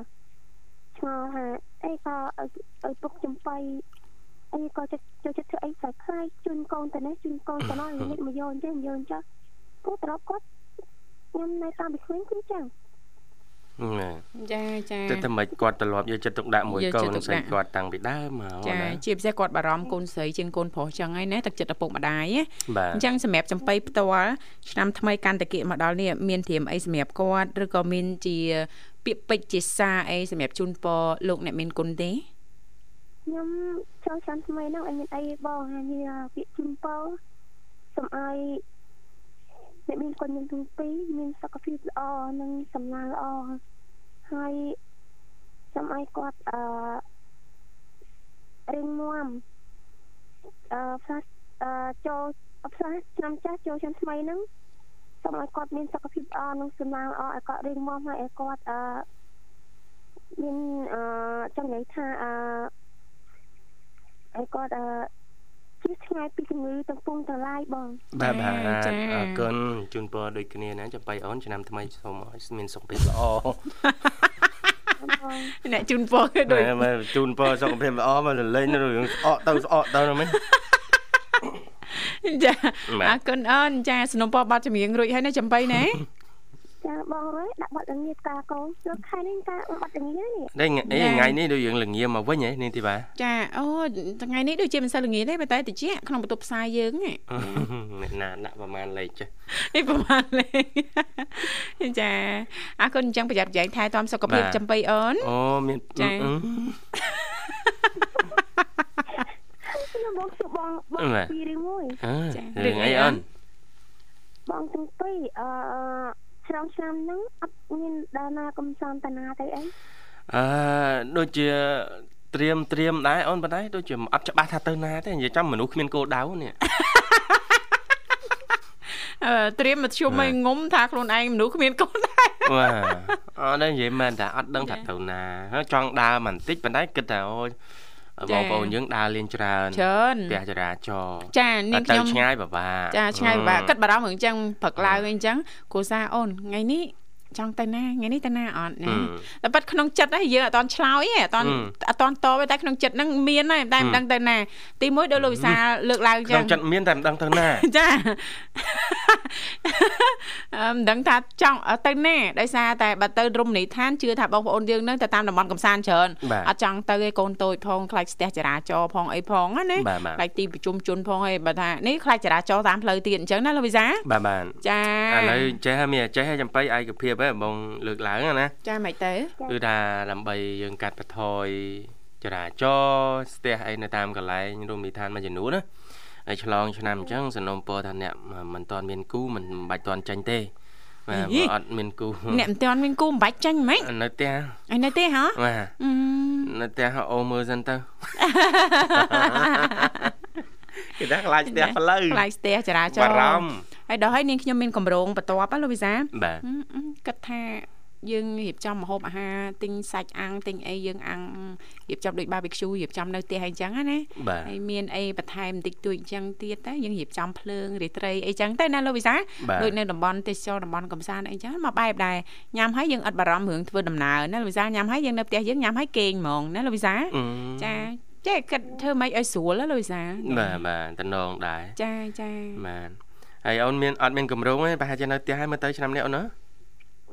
ឆ្ងល់ថាអីក៏ឲ្យឲ្យពុកចំបៃអីក៏ចិត្តចូលចិត្តធ្វើអីស្រ័យខ្លាយជូនកូនទៅនេះជូនកូនទៅនោះនេះមកយកអញ្ចឹងយកអញ្ចឹងព្រោះត្រប់គាត់ខ្ញុំនៅតាមពីក្មេងគឺចឹងហ្នឹង ចាចាតែតែមិនគាត់ត្រឡប់យកចិត្តទុកដាក់មួយយកកូចិត្តនទុកស្រីដាក់គាត់តាំងពីដើមមកចាណាជាពិសេសគាត់បារម្ភកូនស្រីជាងកូនប្រុសចឹងហើយណាទឹកចិត្តឪពុកម្ដាយណាបាទអញ្ចឹងសម្រាប់ចំបៃផ្ទាល់ឆ្នាំថ្មីកាន់តែគៀកមកដល់នេះមានត្រៀមអីសម្រាប់គាត់ឬក៏មានជាពាក្យពេចន៍ជាសារអីសម្រាប់ជូនពរលោកអ្នកមានគុណទេខ្ញុំចូលឆ្នាំថ្មីហ្នឹងអត់មានអីទេបងហានិយាយពាក្យជូនពរសូមឲ្យ អ្នកមានគុណយើងទាំងពីរមានសុខភាពល្អនិងសំណាងល្អហើយសសូមឲ្យគាត់អឺរៀងមាំអឺផ្លាស់អឺចូលផ្លាស់ឆ្នាំចាស់ចូលឆ្នាំថ្មីហ្នឹងសូមឲ្យគាត់មានសុខភាពល្អនិងសំណាងល្អឲ្យគាត់រៀងមាំហើយឲ្យគាត់អឺមានអឺចង់និយាយថាអឺឲ្យគាត់អឺ ជៀសឆ្ងាយពីជំងឺទាំងពុងទាំងឡាយបងបាទបាទចា៎អរគុណជូនពរដូចគ្នាណាចំបៃអូនឆ្នាំថ្មីសូមឲ្យមានសុខភាពល្អអ្នកជូនពរគឺដូចណែមើលជូនពរសុខភាពល្អមកលេងរឿងស្អកទៅស្អកទៅណាមិញចាបាទអរគុណអូនចាสนុំពរប័ណ្ណចម្រៀងរួចហើយណាចំបៃណាចា បងរួយដាក់បាត់ល្ងាចការកូនលោកខែនេះការបាត់ល្ងាចនេះ đây ngày ចា៎ ngày នេះដូចយើងល្ងាមកវិញហ៎នេះទីបាទចាអូថ្ងៃនេះដូចជាមិនសូវល្ងាចទេប៉ុន្តែតិចក្នុងបន្ទប់ផ្សាយយើងហ៎អ្នកណាដាក់ប្រហែលលេខចេះនេះប្រហែលលេខចាអរគុណអញ្ចឹងប្រយ័ត្នប្រយែងថែទាំសុខភាពបាទចំបៃអូនអូមានចា៎អឺខ្ញុំបងជួបបងបងបាទពីរឿងមួយអើចា៎រឿងអីរឿងអីអូនបងទាំងពីរអឺ ឆ្នាំឆ្នាំហ្នឹងអត់មានដើរណាកំសន្តនាទៅអីអឺដូចជាត្រៀមត្រៀមដែរអូនប៉ុន្តែដូចជាអត់ច្បាស់ថាទៅណាទេនិយាយចាំមនុស្សគ្មានគោលដៅនេះអឺត្រៀមមធ្យមឲ្យងុំថាខ្លួនឯងមនុស្សគ្មានកូនដែរបាទអត់ដែរនិយាយមែនតាអត់ដឹងថាទៅណាហើយចង់ដើរបន្តិចប៉ុន្តែគិតថាអូយចា បងប្អូនយើងដើរលេងច្រើនច្រើនផ្ទះចរាចរណ៍ចានាងទៅខ្ញុំឆ្ងាយពិបាកចាឆ្ងាយពិបាកគិតបារម្ភរឿងអញ្ចឹងព្រឹកឡើងអីអញ្ចឹងគ្រូសាអូនថ្ងៃនេះ ចង់ទៅណាថ្ងៃនេះទៅណាអត់ណាតែប៉ិតក្នុងចិត្តហ្នឹងយើងអត់តន់ឆ្លើយទេអត់តន់អត់តន់តបទេតែក្នុងចិត្តហ្នឹងមានហើយតែមិនដឹងទៅណាទីមួយដោយលោកវិសាលលើកឡើងអញ្ក្នុងចឹងចិត្តមានតែមិនដឹងទៅណាចាអឺមិនដឹងថាចង់ទៅណាដោយសារតែបើទៅរមណីយដ្ឋានជឿថាបងប្អូនយើងនឹងទៅតាមតំបន់កំសាន្តច្រើនបាទអត់ចង់ទៅឯកូនតូចផងខ្លាចស្ទះចរាចរណ៍ផងអីផងណាណាបាទបាទខ្លាចទីប្រជុំជនផងអីបើថានេះខ្លាចចរាចរណ៍តាមផ្លូវទៀតអញ្ចឹងណាលោកវិសាបាទបាទចាឥឡូវចេះហើយមានចេះហើយចំបៃឯកភាពហ៎បងលើកឡើងណាចាមិនទៅគឺថាដើម្បីយើងកាត់បន្ថយចរាចរណ៍ស្ទះអីនៅតាមកន្លែងរមណីយដ្ឋានមួយចំនួនណាហើយឆ្លងឆ្នាំអញ្ចឹងសនំពរថាអ្នកមិនតាន់មានគូមិនបាច់តាន់ចាញ់ទេបាទបើអត់មានគូអ្នកមិនទាន់មានគូមិនបាច់ចាញ់ហ្មងនៅផ្ទះឯនៅទេហ៎បាទអឺនៅផ្ទះអូមើលសិនទៅគេថាខ្លាចស្ទះផ្លូវខ្លាចស្ទះចរាចរបាណ៍រម្ភ ហើយដល់ហើយនាងខ្ញុំមានកម្រងបន្ទាប់ហ៎លោកវិសាបាទហឹមហឹមគិតថាយើងរៀបចំម្ហូបអាហារទិញសាច់អាំងទិញអីយើងអាំងរៀបចំដូច barbecue រៀបចំនៅផ្ទះអីចឹងណាបាទហើយមានអីបន្ថែមបន្តិចតួចអញ្ចឹងទៀតតែយើងរៀបចំភ្លើងរាត្រីអីចឹងទៅណាលោកវិសាបាទដូចនៅតំបន់ទេសចរតំបន់កំសាន្តអីចឹងមកបែបដែរញ៉ាំហើយយើងអត់បារម្ភរឿងធ្វើដំណើរណាលោកវិសាញ៉ាំហើយយើងនៅផ្ទះយើងញ៉ាំហើយគេងហ្មងណាលោកវិសាអឺចាចេះគិតធ្វើម៉េចឲ្យស្រួលណាលោកវិសាបាទបាទតំណងដែរចាចាបាទ ហើយអូនមានអត់មានកម្រងទេប្រហែលជានៅផ្ទះហើយមើលទៅឆ្នាំនេះអូនណា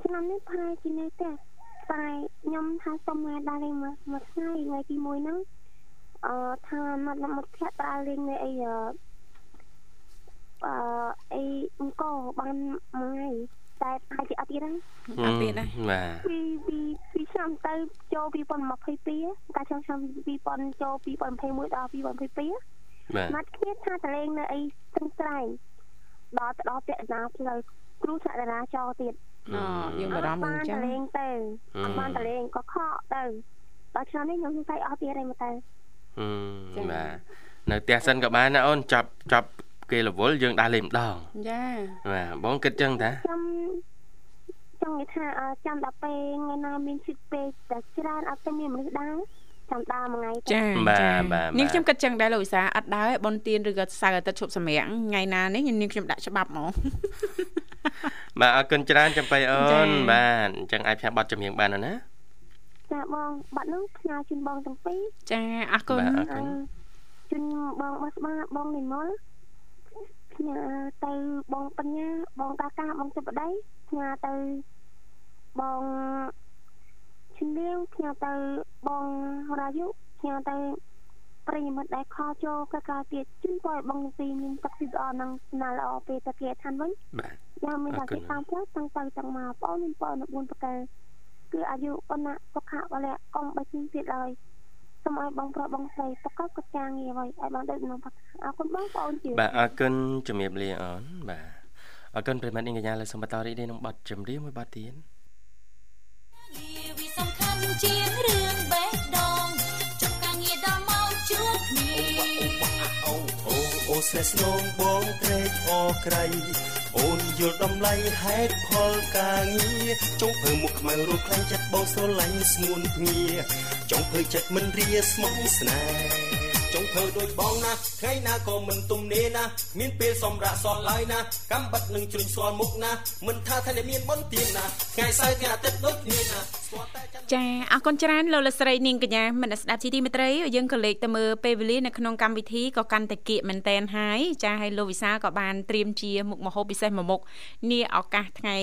ឆ្នាំនេះប្រហែលជានៅផ្ទះតែខ្ញុំថាសុំថ្ងៃដើរលេងមួយមួយថ្ងៃថ្ងៃទី1ហ្នឹងអឺថាមកមកភ័ក្រដើរលេងនៅអីអឺអឺអីអង្គរបានមួយថ្ងៃតែប្រហែលជាអត់ទៀតហ្នឹងអត់ទៀតណាបាទពីពីពីឆ្នាំទៅចូល2022កាលឆ្នាំឆ្នាំ2000ចូល2021ដល់2022បាទមាត់គ្នាថាតលេងនៅអីស្ទឹងត្រែង ដល់ទៅដល់ពាក់កណ្ដាលផ្លូវគ្រូសាកតារាចរទៀតអូយើងបារម្ភរឿងអញ្ចឹតងលេងទៅអត់បានតលេងក៏ខកទៅដល់ឆ្នាំនេះខ្ញុំសង្ស័យអស់ទៀតហើយមើលទៅអឺបាទនៅផ្ទះសិនក៏បានណាអូនចាប់ចាប់គេរវល់យើងដើរលេងម្ដងចាបាទបងគិតចឹងតាខ្ញុំចង់និយាយថាអឺចាំដល់ពេលថ្ងៃណាមានឈិតពេកតែច្រើនអត់ទៅមានមនុស្សដើរ ចាំដើរមួយថ្ងៃទៅចាបាទចាបាទនាងខ្ញុំគិតចឹងដែរលោកវិសាអត់ដើរឯបនទៀនឬក៏សៅរ៍អាទិត្យឈប់សម្រាំងថ្ងៃណានេះនាងខ្ញុំដាក់ច្បាប់ហ្មងបាទអរគុណច្រើនចំបៃអូចានបាទអញ្ចឹងអាចផ្សាយប័ណ្ណចម្រៀងបានហើយណាចាបងបាត់នោះផ្ញើជូនបងទាំងពីរចាអរគុណបាទអរអឺគុណជូនបងបោះស្បាបងនិមលផ្ញើទៅបងបញ្ញាបងកាកាបងសុបដីផ្ញើទៅបង ឈិនលៀងផ្ញើទៅបងរាយុផ្ញើទៅប្រិយមិត្តដែលខលចូលកាកាទៀតជូនពរឲ្យបងទាំងពីរមានទឹកពីល្អនិងស្នាល្អពេលទៅគេឋានវិញបាទយ៉ាងមានអតែរគុគេ Dạ. ណតាមផ្លូវតាំងទៅតាំងមកបងមានពរនៅ4ប្រការគឺអាយុអនៈសុខៈវលៈកុំបីគ្នាទៀតឡើយសូមឲ្យបងប្រុសបងស្រីប្រកបកិច្ចការងារអ្វីឲ្យបានដូចក្នុងប្រការអរគុណបងប្អូនជឿបាទអរគុណជំរាបលាអូនបាទអរគុណប្រិមត្តអ៊ីងកញ្ញាលើសូមបន្តរីករាយនឹងប័ណ្ណចម្រៀងមួយប័ណ្ណទៀត វាសំខាន់ជាងរឿងបេះដូងចុកការងារដល់មកជួបគ្នាអូអូអូស្នេហ៍ស្នងបងត្រេកអរក្រៃអូនយល់តម្លៃហេតុផលការងារចង់ធ្វើមុខខ្មៅរួចខ្លាំងចិត្តបងស្រឡាញ់ស្ងួនភ្ងាចង់ធ្វើចិត្តមិនរាស្មោះស្នេហ៍ចង់ធ្វើដូចបងណាថ្ងៃណាក៏មិនទំនេរណាមានពេលសម្រាប់សល់ឡើយណាកំបិតនឹងជ្រុញស្គាល់មុខណាមិនថាថាមានបុណ្យទានណាថ្ងៃសៅរ៍ថ្ងៃអាទិត្យដូចគ្នាណាស្គាល់តែ ចាំចាអរគុណច្រើនលោកលកស្រីនាងកញ្ញាមនស្ដាប់ជីទីមេត្រីយើងក៏លេខទៅមើលពេលវេលានៅក្នុងកម្មវិធីក៏កាន់តែគៀកមែនតែនហើយចាហើយលោកវិសាលក៏បានត្រៀមជាមុខម្ហូបពិសេសមួយមុខនាឱកាសថ្ងៃ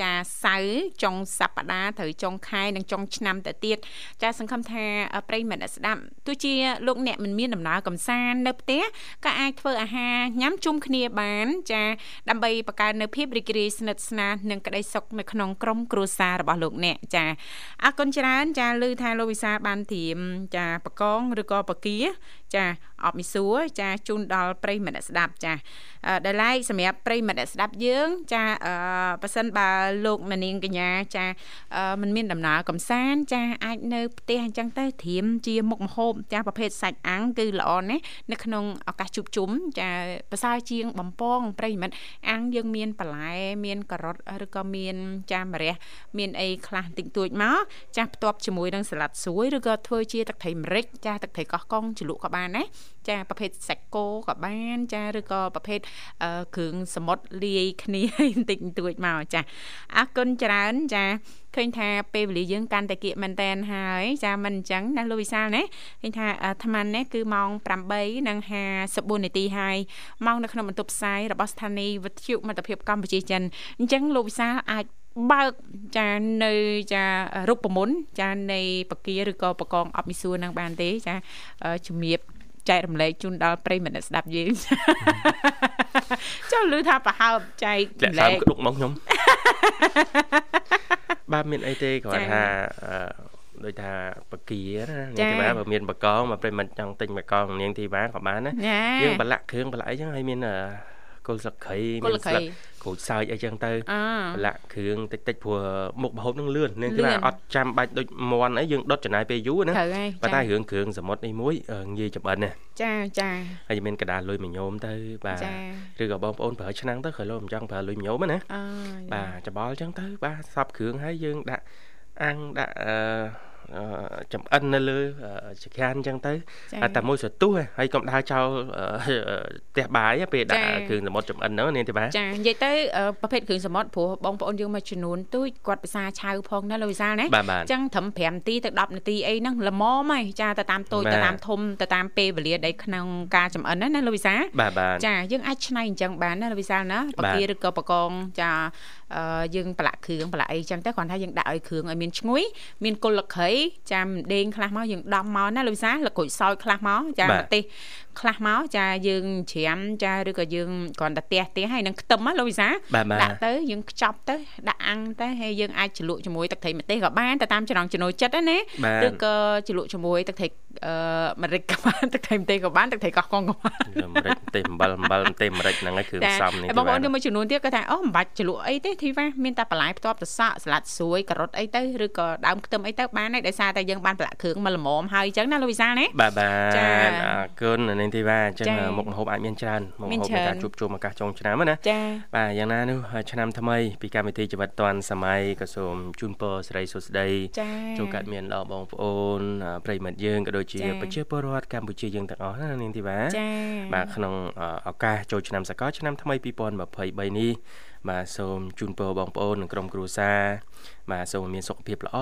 ចាសៅរ៍ចុងសប្តាហ៍ត្រូវចុងខែនិងចុងឆ្នាំទៅទៀតចាសង្ឃឹមថាប្រិយមិត្តអ្នកស្ដាប់ទោះជាលោកអ្នកមិនមានដំណើរកំសាន្តនៅផ្ទះក៏អាចធ្វើអាហារញ៉ាំជុំគ្នាបាន ចាដើម្បីបង្កើននូវភាពរីករាយស្និទ្ធស្នាលនិងក្តីសុខនៅក្នុងក្រុមគ្រួសាររបស់លោកអ្នកចាអរគុណច្រើនចាឮថាលោកវិសាលបានត្រៀមចាបកងឬក៏បកា ចាអបមីសួរចាជូនដល់ប្រិយមិត្តអ្នកស្ដាប់ចាដែលឡែកសម្រាប់ប្រិយមិត្តអ្នកស្ដាប់យើង ចាប៉ះសិនបើលោកនាងកញ្ញាចាមិនមានដំណើរកំសាន្តចាអាចនៅផ្ទះអញ្ចឹងទៅត្រៀមជាមុខម្ហូបចាប្រភេទសាច់អាំងគឺល្អណាស់នៅក្នុងឱកាសជួបជុំចាប្រសើរជាងបំពងប្រិយមិត្តអាំងយើងមានបន្លែមានការ៉ុតឬក៏មានចាម្រះមានអីខ្លះតិចតួចមកចាផ្ទាប់ជាមួយនឹងសាឡាត់ស្រួយឬក៏ធ្វើជាទឹកត្រីម្រេចចាទឹកត្រីកោះកុងជ្រលក់ក៏បានណាចាប្រភេទសាច់គោក៏បានចាឬក៏ប្រភេទគ្រឿងសមុទ្រលាយគ្នាបន្តិចបន្តួចមកចាអរគុណច្រើនចាឃើញថាពេលវេលាយើងកាន់តែគៀកមែនតែនហើយចាមិនអញ្ចឹងណាលោកវិសាលណាឃើញថាអាត្មានេះគឺម៉ោង8:54នាទីហើយម៉ោងនៅក្នុងបន្ទប់ផ្សាយរបស់ស្ថានីយ៍វិទ្យុមិត្តភាពកម្ពុជាចិនអញ្ចឹងលោកវិសាលអាច បើកចានៅចារូបមន្តចានៃបកាឬក៏បកងអបមីសួរនឹងបានទេចាជំរាបចែករំលែកជូនដល់ប្រិយមិត្តស្ដាប់យើងចូលឮថាប្រហើបចែករំលែកក្តុកមកខ្ញុំបាទមានអីទេគ្រាន់ថាដូចថាបកាណានាងធីវ៉ាបើមានបកងមកប្រិមិត្តចង់ទិញបកងនាងធីវ៉ាក៏បានណាយើងប្រឡាក់គ្រឿងប្រឡាក់អីចឹងហើយមាន គល់ស្លឹកគ្រៃមានស្លឹកក្រូចសើចអីចឹងទៅប្រឡាក់គ្រឿងតិចតិចព្រោះមុខម្ហូបនឹងលឿននឹងគេថាអត់ចាំបាច់ដូចមន់អីយើងដុតចំណាយពេលយូរណាប៉ុន្តែរឿងគ្រឿងសមុទ្រនេះមួយងាយចម្អិនណាចាចាហើយមានកដាលលុយមញោមទៅបាទឬក៏បងប្អូនប្រើឆ្នាំងទៅក្រោយលោមិនចង់ប្រើលុយមញោមណាបាទច្បល់ចឹងទៅបាទសពគ្រឿងហើយយើងដាក់អាំងដាក់អឺ ចំអិននៅលើចក្រានអញ្ចឹងទៅតែមួយសទុះហើយកុំដើរចោលផ្ទះបាយពេលដាក់គ្រឿងសមុទ្រចំអិនហ្នឹងនាងទេបាទចានិយាយទៅប្រភេទគ្រឿងសមុទ្រព្រោះបងប្អូនយើងមួយចំនួនទូចគាត់ភាសាឆៅផងណាលោកវិសាលណាអញ្ចឹងត្រឹម5នាទីទៅ10នាទីអីហ្នឹងល្មមហើយចាទៅតាមតូចទៅតាមធំទៅតាមពេលវេលាដែលក្នុងការចំអិនណាលោកវិសាលចាយើងអាចឆ្នៃអញ្ចឹងបានណាលោកវិសាលណាបកាឬក៏បកងចា យើងប្រឡាក់គ្រឿងប្រឡាក់អីចឹងទៅគ្រាន់ថាយើងដាក់ឲ្យគ្រឿងឲ្យមានឈ្ងុយមានគុលលក្ខីចាំដេងខ្លះមកយើងដំមកណាលោកវិសាលក្រូចសើចខ្លះមកចាម្ទេសខ្លះមកចាយើងច្រាមចាឬក៏យើងគ្រាន់តែទះទះហើយនឹងខ្ទឹមណាលោកវិសាដាក់ទៅយើងខ្ចប់ទៅដាក់អាំងទៅហើយយើងអាចជ្រលក់ជាមួយទឹកត្រីម្ទេសក៏បានទៅតាមចំណង់ចំណូលចិត្តណាឬក៏ជ្រលក់ជាមួយទឹកត្រីអឺម្រេចក៏បានទឹកត្រីម្ទេសក៏បានទឹកត្រីកោះកុងក៏បានម្រេចម្ទេសអំបិលអំបិលម្ទេសម្រេចហ្នឹងឯងគ្រឿងផ្សំនេះបងប្អូនមួយចំនួនទៀតគាត់ថាអូមិនបាច់ជ្រលក់អីទេធីវ៉ាមានតែបន្លែផ្ទាប់ទៅសក់សាឡាត់ស្រួយការ៉ុតអីទៅឬក៏ដើមខ្ទឹមអីទៅបានហើយដោយសារតែយើងបានប្រឡាក់គ្រឿងមកល្មមហើយអញ្ចឹងណាលោកវិសាលណាបាទបាទអរគុណនាងធីវ៉ាអញ្ចឹងមុខម្ហូបអាចមានច្រើនមុខម្ហូបនៃការជួបជុំឱកាសចុងឆ្នាំណាចា៎បាទយ៉ាងណានោះឆ្នាំថ្មីពីកម្មវិធីជីវិតឌွန်សម័យក៏សូមជូនពរសិរីសុស្ដីចូលកាត់មានដល់បងប្អូនប្រិមិត្តយើងក៏ដូចជាប្រជាពលរដ្ឋកម្ពុជាយើងទាំងអស់ណានាងធីវ៉ាបាទក្នុងឱកាសចូលឆ្នាំសកលឆ្នាំថ្មី2023នេះ បាទសូមជូនពរបងប្អូននិងក្រុមគ្រួសារបាទសូមមានសុខភាពល្អ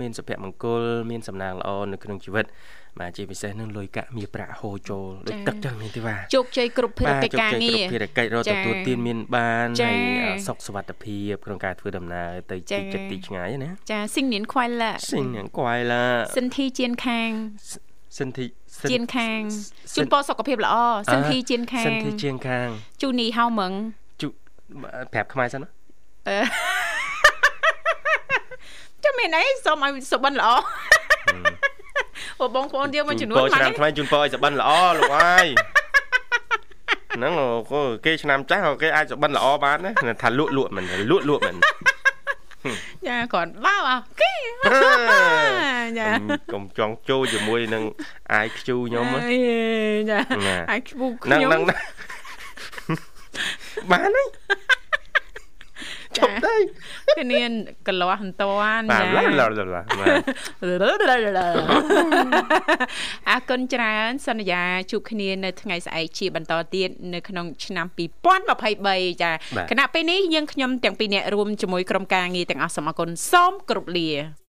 មានសុភមង្គលមានសំណាងល្អនៅក្នុងជីវិតបាទជាពិសេសនឹងលុយកាក់មាសប្រាក់ហូរចូលដូចទឹកចឹងនេះទេបាទជោគជ័យគ្រប់ភារកិច្ចការងារគ្រប់ភារកិច្ចរកទទួលទានមានបានហើយសុខសុវត្ថិភាពក្នុងការធ្វើដំណើរទៅទីចិត្តទីឆ្ងាយណាចាសិងនៀនខ្វៃឡាសិងនៀនខ្វៃឡាសិនធីជៀនខាងសិនធីជៀនខាងជូនពរសុខភាពល្អសិនធីជៀនខាងសិនធីជៀនខាងជូនីហៅមឹងជូ ប្រាប់ខ្មែរសិនណាចាំមានអីសូមឲ្យសុបិនល្អអូបងប្អូនយើងមួយចំនួនមកឆ្នាំថ្មីជូនពរឲ្យសុបិនល្អលោកអើយហ្នឹងគេឆ្នាំចាស់គេអាចសុបិនល្អបានណាថាលក់លក់មិនលក់លក់មិនយ៉ាគាត់បោអាគេចាកុំចង់ចូលជាមួយនឹងអាយខ្ជូខ្ញុំណាអេចាណាអាចឈ្មោះហ្នឹងខ្ញុំហ្នឹងណា បានហើយចប់ទៅគ្នាកលាស់មិនតាន់បាទចាឡាឡាឡាឡាបាទអរគុណច្រើនសន្យាជួបគ្នានៅថ្ងៃស្អែកជាបន្តទៀតនៅក្នុងឆ្នាំ2023ចាគណៈពេលនេះយើងខ្ញុំទាំងពីរនាក់រួមជាមួយក្រុមការងារទាំងអស់សូមអរគុណសូមគោរពលា